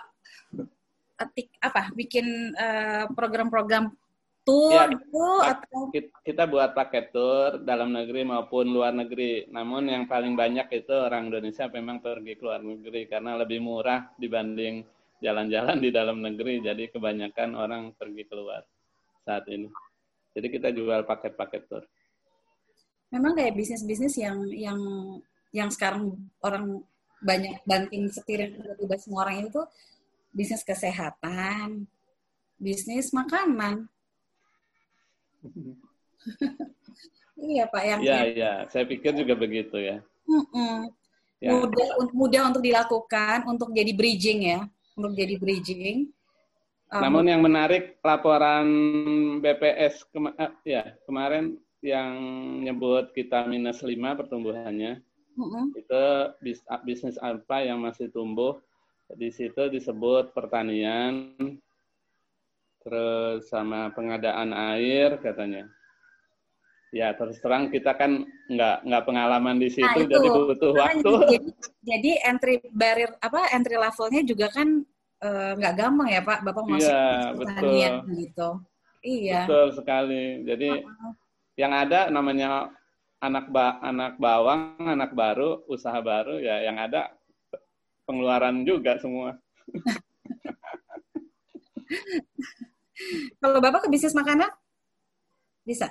etik, apa? Bikin program-program tour ya, gitu atau kita buat paket tour dalam negeri maupun luar negeri. Namun yang paling banyak itu orang Indonesia memang pergi ke luar negeri karena lebih murah dibanding jalan-jalan di dalam negeri. Jadi kebanyakan orang pergi keluar saat ini. Jadi kita jual paket-paket tour. Memang kayak bisnis-bisnis yang yang yang sekarang orang banyak banting setir tiba-tiba semua orang itu bisnis kesehatan, bisnis makanan. iya Pak yang Iya iya, saya pikir juga begitu ya. Mm ya. Mudah mudah untuk dilakukan untuk jadi bridging ya, untuk jadi bridging. Um, Namun yang menarik laporan BPS kema eh, ya kemarin yang nyebut kita minus 5 pertumbuhannya mm-hmm. itu bis, bisnis apa yang masih tumbuh di situ disebut pertanian terus sama pengadaan air katanya ya terus terang kita kan nggak nggak pengalaman di situ nah, jadi butuh nah, waktu jadi, jadi entry barrier apa entry levelnya juga kan uh, nggak gampang ya pak bapak masuk iya, betul. gitu iya betul sekali jadi uh -huh. yang ada namanya anak ba anak bawang, anak baru, usaha baru ya yang ada pengeluaran juga semua. Kalau Bapak ke bisnis makanan? Bisa?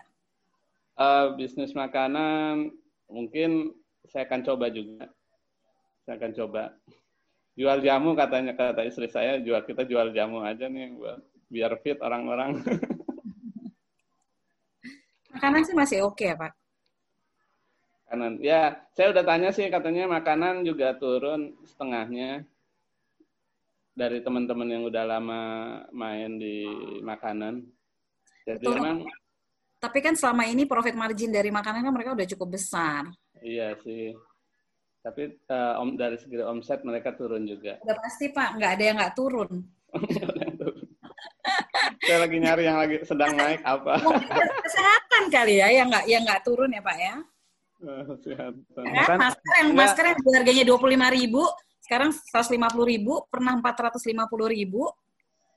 Uh, bisnis makanan mungkin saya akan coba juga. Saya akan coba. Jual jamu katanya kata istri saya, jual kita jual jamu aja nih buat biar fit orang-orang. Makanan sih masih oke okay, ya, Pak? Makanan. Ya, saya udah tanya sih katanya makanan juga turun setengahnya dari teman-teman yang udah lama main di makanan. Jadi Betul. memang tapi kan selama ini profit margin dari makanan kan mereka udah cukup besar. Iya sih. Tapi uh, om dari segi omset mereka turun juga. Udah pasti Pak, nggak ada yang nggak turun. Saya lagi nyari yang lagi sedang naik apa? Kesehatan kali ya yang nggak yang nggak turun ya Pak ya. Kesehatan. Ya, kan? masker yang masker yang harganya dua puluh lima ribu, sekarang seratus lima puluh ribu, pernah empat ratus lima puluh ribu.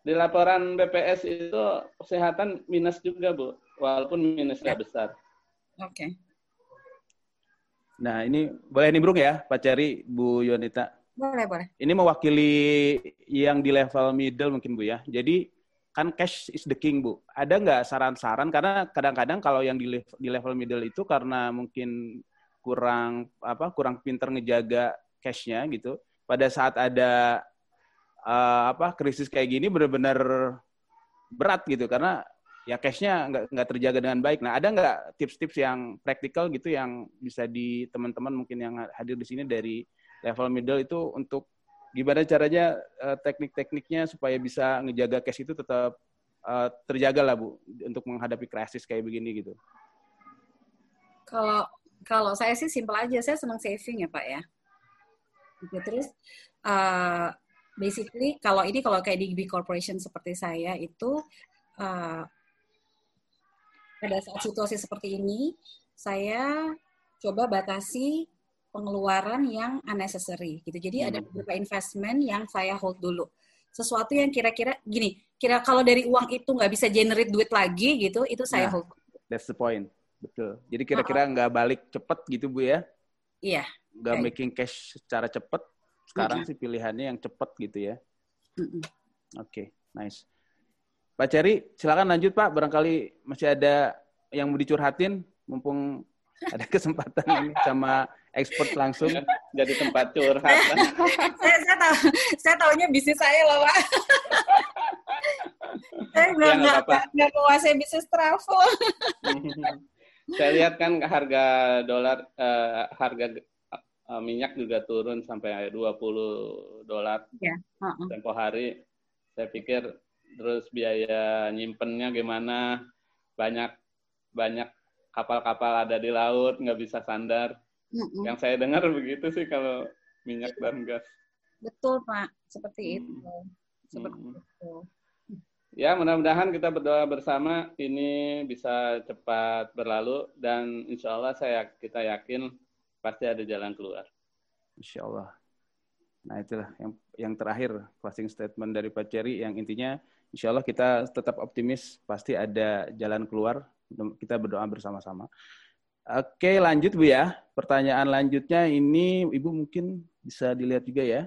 Di laporan BPS itu kesehatan minus juga bu, walaupun minusnya ya. besar. Oke. Okay. Nah ini boleh nimbrung ya Pak Ceri, Bu Yonita. Boleh boleh. Ini mewakili yang di level middle mungkin Bu ya. Jadi kan cash is the king bu. Ada nggak saran-saran karena kadang-kadang kalau yang di level, di level middle itu karena mungkin kurang apa kurang pinter ngejaga cashnya gitu. Pada saat ada uh, apa krisis kayak gini benar-benar berat gitu karena ya cashnya nggak nggak terjaga dengan baik. Nah ada nggak tips-tips yang praktikal gitu yang bisa di teman-teman mungkin yang hadir di sini dari level middle itu untuk gimana caranya uh, teknik-tekniknya supaya bisa ngejaga cash itu tetap uh, terjaga lah Bu untuk menghadapi krisis kayak begini gitu. Kalau kalau saya sih simpel aja, saya senang saving ya Pak ya. Gitu, terus uh, basically kalau ini kalau kayak di big corporation seperti saya itu uh, pada saat situasi seperti ini saya coba batasi pengeluaran yang unnecessary gitu. Jadi hmm. ada beberapa investment yang saya hold dulu. Sesuatu yang kira-kira gini, kira kalau dari uang itu nggak bisa generate duit lagi gitu, itu saya nah, hold. That's the point, betul. Jadi kira-kira nggak -uh. balik cepet gitu bu ya? Iya. Nggak okay. making cash secara cepet. Sekarang -huh. sih pilihannya yang cepet gitu ya. Oke, okay, nice. Pak Ceri, silakan lanjut Pak. Barangkali masih ada yang mau dicurhatin, mumpung ada kesempatan ini sama ekspor langsung jadi tempat curhat. saya, saya tahu, saya tahunya bisnis saya loh pak. saya nggak ya, nggak nggak menguasai bisnis travel. saya lihat kan harga dolar uh, harga uh, minyak juga turun sampai 20 dolar yeah. uh -uh. tempo hari. Saya pikir terus biaya nyimpennya gimana? Banyak banyak kapal-kapal ada di laut nggak bisa sandar. -uh. Yang saya dengar begitu sih kalau minyak dan gas. Betul Pak, seperti hmm. itu. Seperti hmm. itu. Ya, mudah-mudahan kita berdoa bersama ini bisa cepat berlalu dan insya Allah saya kita yakin pasti ada jalan keluar. Insya Allah. Nah itulah yang yang terakhir closing statement dari Pak Cherry yang intinya insya Allah kita tetap optimis pasti ada jalan keluar. Kita berdoa bersama-sama. Oke lanjut Bu ya. Pertanyaan lanjutnya ini Ibu mungkin bisa dilihat juga ya.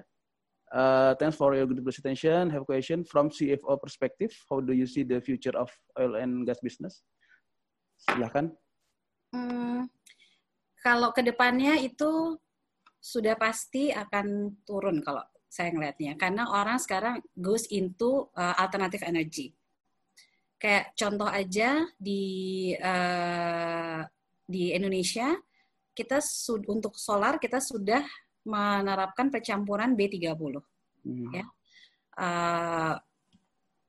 Uh, thanks for your good presentation. Have a question from CFO perspective. How do you see the future of oil and gas business? Silahkan. Hmm, kalau ke depannya itu sudah pasti akan turun kalau saya ngelihatnya. Karena orang sekarang goes into uh, alternative energy. Kayak contoh aja di uh, di Indonesia kita untuk solar kita sudah menerapkan pencampuran B30 hmm. ya. Uh,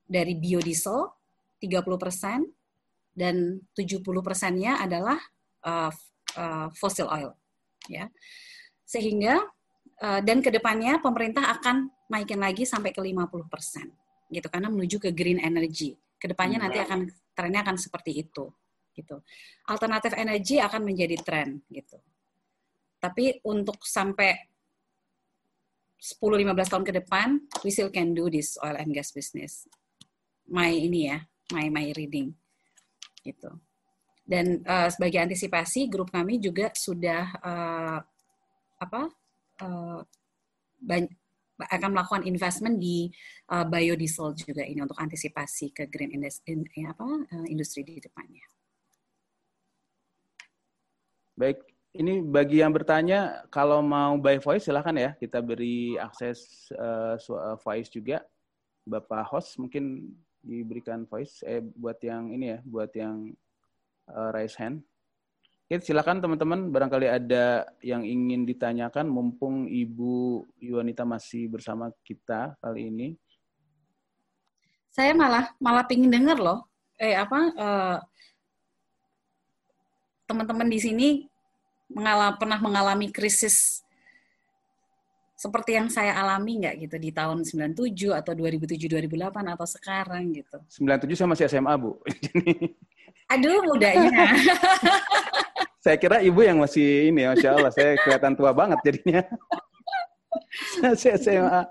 dari biodiesel 30% persen dan 70 persennya adalah uh, uh, fossil oil ya. Sehingga uh, dan ke depannya pemerintah akan naikin lagi sampai ke 50 persen gitu karena menuju ke green energy. Ke depannya hmm. nanti akan trennya akan seperti itu gitu. Alternatif energi akan menjadi tren gitu. Tapi untuk sampai 10-15 tahun ke depan, we still can do this oil and gas business. My ini ya, my my reading, gitu. Dan uh, sebagai antisipasi, grup kami juga sudah uh, apa uh, akan melakukan investment di uh, biodiesel juga ini untuk antisipasi ke green industry, in, apa, uh, industri di depannya. Baik, ini bagi yang bertanya, kalau mau by voice silahkan ya, kita beri akses uh, voice juga. Bapak host mungkin diberikan voice, eh buat yang ini ya, buat yang uh, raise hand. Oke, silakan teman-teman, barangkali ada yang ingin ditanyakan, mumpung Ibu Yuanita masih bersama kita kali ini. Saya malah malah pingin dengar loh, eh apa uh, teman-teman di sini mengalami, pernah mengalami krisis seperti yang saya alami nggak gitu di tahun 97 atau 2007 2008 atau sekarang gitu. 97 saya masih SMA, Bu. Aduh, mudanya. saya kira ibu yang masih ini, Masya Allah. Saya kelihatan tua banget jadinya. saya SMA.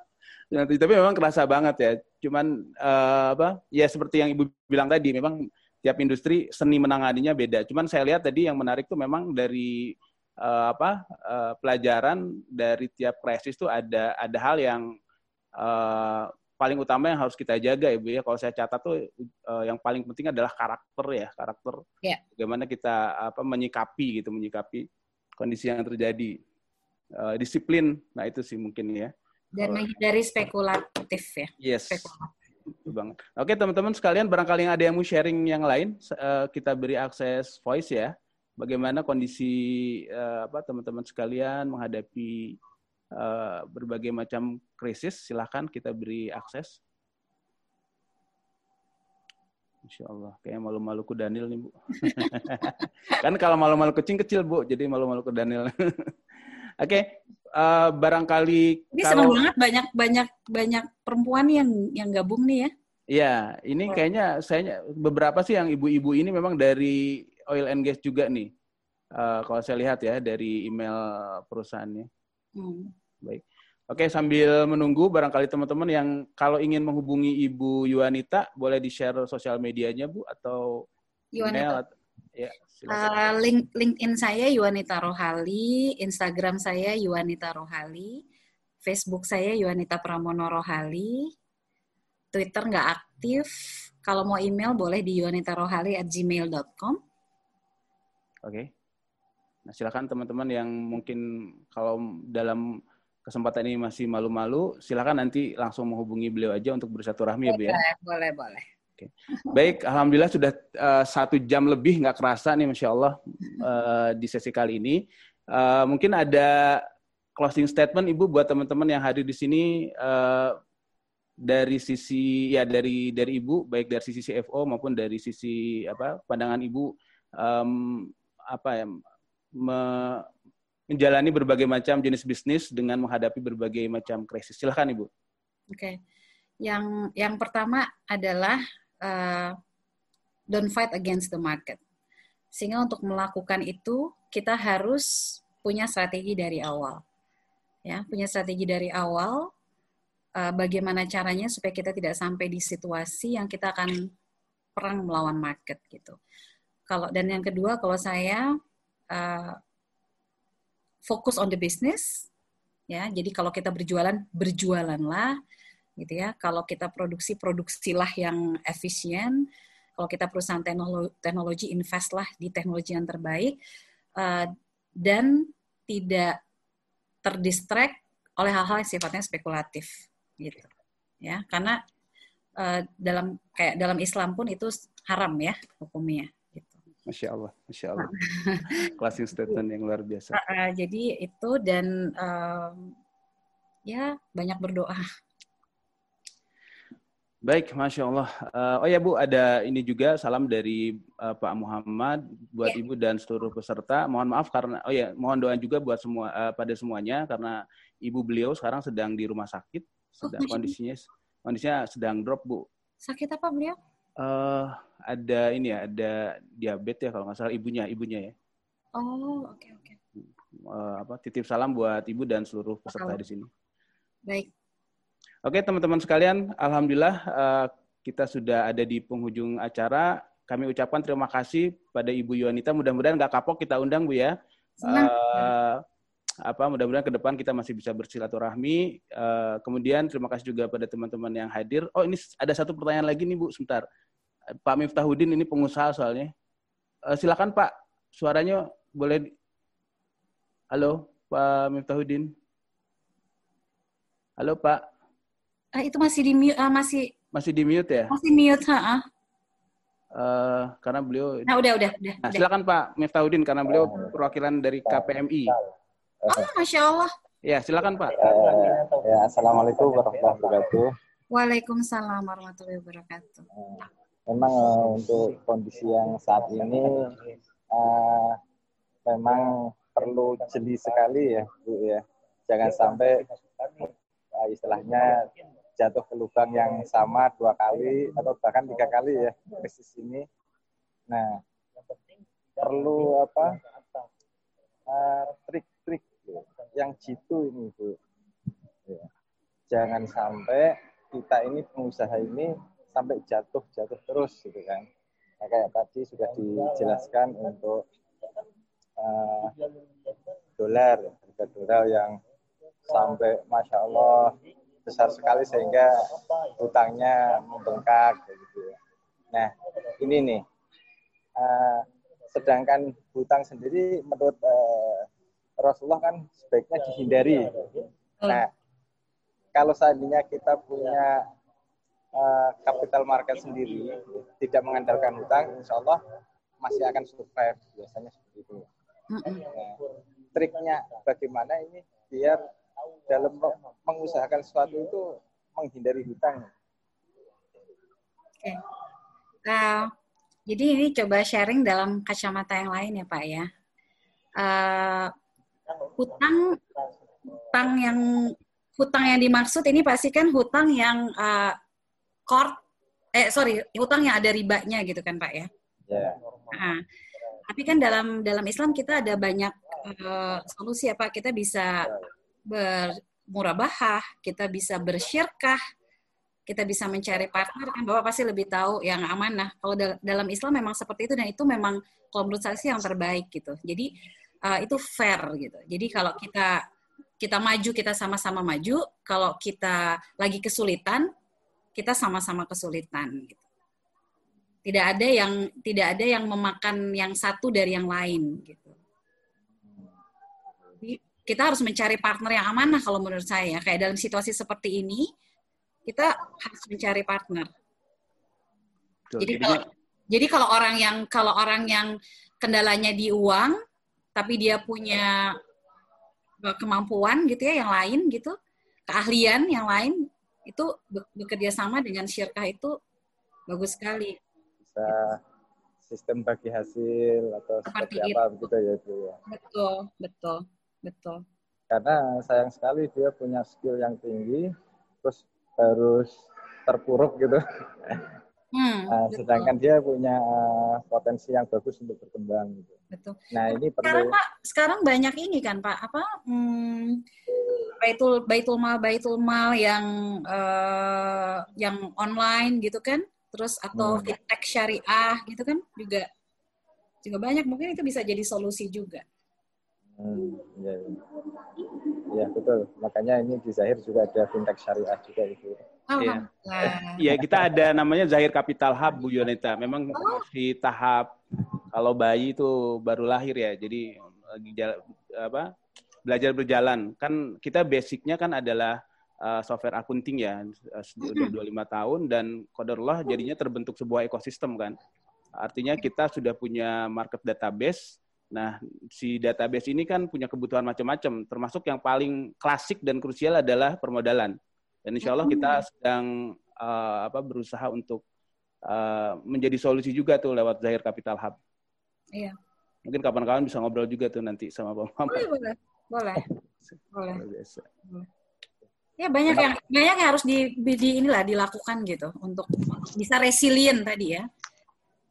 Tapi memang kerasa banget ya. Cuman uh, apa? Ya seperti yang ibu bilang tadi, memang tiap industri seni menanganinya beda. Cuman saya lihat tadi yang menarik tuh memang dari uh, apa uh, pelajaran dari tiap krisis tuh ada ada hal yang uh, paling utama yang harus kita jaga ibu ya. Kalau saya catat tuh uh, yang paling penting adalah karakter ya karakter. Yeah. Bagaimana kita apa menyikapi gitu menyikapi kondisi yang terjadi. Uh, disiplin, nah itu sih mungkin ya. Dan menghindari spekulatif ya. Yes. Spekulatif banget. Oke teman-teman sekalian, barangkali yang ada yang mau sharing yang lain, uh, kita beri akses voice ya. Bagaimana kondisi uh, apa teman-teman sekalian menghadapi uh, berbagai macam krisis? Silahkan kita beri akses. Insya Allah, kayak malu-malu ke Daniel nih Bu. kan kalau malu-malu kucing kecil Bu, jadi malu-malu ke Daniel. Oke, okay. uh, barangkali ini kalau... senang banget banyak banyak perempuan yang yang gabung nih ya. Iya, ini kayaknya saya beberapa sih yang ibu-ibu ini memang dari oil and gas juga nih. Uh, kalau saya lihat ya dari email perusahaannya. Hmm. Baik. Oke, sambil menunggu barangkali teman-teman yang kalau ingin menghubungi Ibu Yuanita boleh di-share sosial medianya Bu atau Yuanita. email atau Ya, uh, link LinkedIn saya Yuanita Rohali, Instagram saya Yuanita Rohali, Facebook saya Yuanita Pramono Rohali, Twitter nggak aktif. Kalau mau email boleh di yuanitarohali at gmail.com. Oke. Okay. Nah, silakan teman-teman yang mungkin kalau dalam kesempatan ini masih malu-malu, silakan nanti langsung menghubungi beliau aja untuk bersatu rahmi ya, Bu ya. Boleh, boleh. Oke. Baik, alhamdulillah sudah uh, satu jam lebih nggak kerasa nih, masya Allah uh, di sesi kali ini. Uh, mungkin ada closing statement Ibu buat teman-teman yang hadir di sini uh, dari sisi ya dari dari Ibu baik dari sisi CFO maupun dari sisi apa pandangan Ibu um, apa ya menjalani berbagai macam jenis bisnis dengan menghadapi berbagai macam krisis. Silahkan Ibu. Oke. Okay. Yang yang pertama adalah uh, don't fight against the market. Sehingga untuk melakukan itu kita harus punya strategi dari awal. Ya, punya strategi dari awal uh, bagaimana caranya supaya kita tidak sampai di situasi yang kita akan perang melawan market gitu. Kalau dan yang kedua kalau saya uh, fokus on the business ya. Jadi kalau kita berjualan berjualanlah gitu ya. Kalau kita produksi produksilah yang efisien kalau kita perusahaan teknologi, teknologi investlah di teknologi yang terbaik uh, dan tidak terdistract oleh hal-hal yang sifatnya spekulatif gitu ya karena uh, dalam kayak dalam Islam pun itu haram ya hukumnya. Masya Allah, Masya Allah. Closing statement yang luar biasa. Uh, uh, jadi itu dan uh, ya banyak berdoa Baik, masya Allah. Uh, oh ya Bu, ada ini juga salam dari uh, Pak Muhammad buat yeah. Ibu dan seluruh peserta. Mohon maaf karena oh ya, mohon doa juga buat semua uh, pada semuanya karena Ibu beliau sekarang sedang di rumah sakit, oh, sedang oh, kondisinya kondisinya sedang drop Bu. Sakit apa beliau? Uh, ada ini ya, ada diabetes ya kalau nggak salah ibunya, ibunya ya. Oh, oke okay, oke. Okay. Uh, apa titip salam buat Ibu dan seluruh peserta di sini. Baik. Oke teman-teman sekalian, alhamdulillah uh, kita sudah ada di penghujung acara. Kami ucapkan terima kasih pada Ibu Yuanita. Mudah-mudahan nggak kapok kita undang Bu ya. Uh, apa mudah-mudahan ke depan kita masih bisa bersilaturahmi. Uh, kemudian terima kasih juga pada teman-teman yang hadir. Oh ini ada satu pertanyaan lagi nih Bu, sebentar. Pak Miftahudin ini pengusaha soalnya. Uh, silakan Pak, suaranya boleh. Halo Pak Miftahudin. Halo Pak. Uh, itu masih di mute, uh, masih masih di mute ya? Masih mute, ha. Uh, karena beliau. Nah udah udah udah. Nah, silakan Pak Miftahudin karena beliau perwakilan dari KPMI. Oh, masya Allah. Ya silakan Pak. Uh, ya assalamualaikum warahmatullahi wabarakatuh. Waalaikumsalam warahmatullahi wabarakatuh. Memang uh, untuk kondisi yang saat ini uh, memang perlu jeli sekali ya Bu ya. Jangan sampai uh, istilahnya jatuh ke lubang yang sama dua kali atau bahkan tiga kali ya krisis ini. Nah, perlu apa trik-trik uh, yang jitu ini bu. Ya. Jangan sampai kita ini pengusaha ini sampai jatuh jatuh terus gitu kan. Nah, kayak tadi sudah dijelaskan untuk uh, dolar harga dolar yang sampai masya Allah besar sekali sehingga hutangnya membengkak gitu ya. Nah ini nih uh, sedangkan hutang sendiri menurut uh, Rasulullah kan sebaiknya dihindari. Nah kalau seandainya kita punya capital market sendiri tidak mengandalkan hutang, insya Allah masih akan survive biasanya seperti itu. Nah, triknya bagaimana ini biar dalam mengusahakan sesuatu itu menghindari hutang. Oke. Uh, jadi ini coba sharing dalam kacamata yang lain ya Pak ya. Uh, hutang hutang yang hutang yang dimaksud ini pasti kan hutang yang uh, court eh sorry hutang yang ada ribanya gitu kan Pak ya. Yeah. Nah, tapi kan dalam dalam Islam kita ada banyak uh, solusi apa kita bisa bermurabahah, kita bisa bersyirkah, kita bisa mencari partner kan Bapak pasti lebih tahu yang amanah. Kalau dalam Islam memang seperti itu dan itu memang kalau menurut saya sih yang terbaik gitu. Jadi uh, itu fair gitu. Jadi kalau kita kita maju kita sama-sama maju, kalau kita lagi kesulitan kita sama-sama kesulitan gitu. Tidak ada yang tidak ada yang memakan yang satu dari yang lain gitu kita harus mencari partner yang amanah kalau menurut saya. Kayak dalam situasi seperti ini, kita harus mencari partner. Betul. Jadi kalau jadi kalau orang yang kalau orang yang kendalanya di uang, tapi dia punya kemampuan gitu ya yang lain gitu, keahlian yang lain itu bekerja sama dengan syirkah itu bagus sekali. Bisa sistem bagi hasil atau seperti, seperti apa begitu ya Bu ya. Betul, betul, betul. Karena sayang sekali dia punya skill yang tinggi, terus harus terpuruk gitu. Hmm, nah, sedangkan dia punya uh, potensi yang bagus untuk berkembang. Gitu. Betul. Nah ini perlu. Sekarang Pak, sekarang banyak ini kan Pak, apa? Hmm, baitul baitul mal baitul mal yang uh, yang online gitu kan, terus atau hmm. fintech syariah gitu kan juga juga banyak. Mungkin itu bisa jadi solusi juga. Hmm, ya, ya. ya betul. Makanya ini di Zahir juga ada fintech syariah juga itu. Iya. Iya, kita ada namanya Zahir Capital Hub Bu Yoneta. Memang oh. masih tahap kalau bayi itu baru lahir ya. Jadi lagi apa? belajar berjalan. Kan kita basicnya kan adalah uh, software accounting ya, sudah 25 tahun dan kodarullah jadinya terbentuk sebuah ekosistem kan. Artinya kita sudah punya market database. Nah, si database ini kan punya kebutuhan macam-macam, termasuk yang paling klasik dan krusial adalah permodalan. Dan insya Allah kita sedang uh, apa berusaha untuk uh, menjadi solusi juga tuh lewat Zahir Capital Hub. Iya. Mungkin kapan-kapan bisa ngobrol juga tuh nanti sama Pak Muhammad. Boleh, boleh. Boleh. boleh. Biasa. Ya banyak yang banyak yang harus di, di inilah dilakukan gitu untuk bisa resilient tadi ya.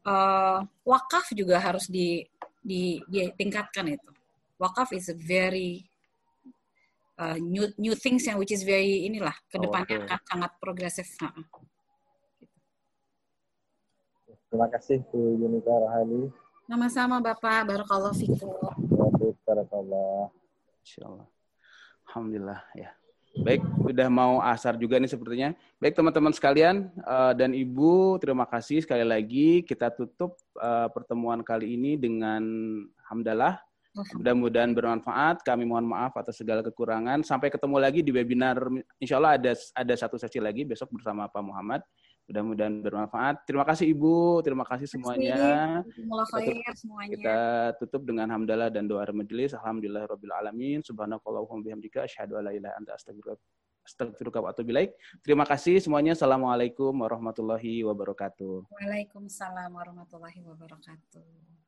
Uh, wakaf juga harus di, di ditingkatkan itu. Wakaf is a very uh, new new things yang which is very inilah ke depannya oh, okay. akan sangat progresif. Terima kasih Bu Yunita Rahali. Sama-sama Bapak, Barakallah Fikum. Barakallah. Insyaallah. Alhamdulillah ya. Baik, sudah mau asar juga nih sepertinya. Baik teman-teman sekalian uh, dan Ibu, terima kasih sekali lagi. Kita tutup uh, pertemuan kali ini dengan hamdalah Mudah-mudahan bermanfaat. Kami mohon maaf atas segala kekurangan. Sampai ketemu lagi di webinar. Insya Allah ada ada satu sesi lagi besok bersama Pak Muhammad. Mudah-mudahan bermanfaat. Terima kasih Ibu, terima kasih semuanya. Kita tutup, kita tutup dengan hamdalah dan doa majelis. Alhamdulillah rabbil alamin. Subhanakallahumma bihamdika asyhadu an la ilaha anta astaghfiruka wa atubu Terima kasih semuanya. Assalamualaikum warahmatullahi wabarakatuh. Waalaikumsalam warahmatullahi wabarakatuh.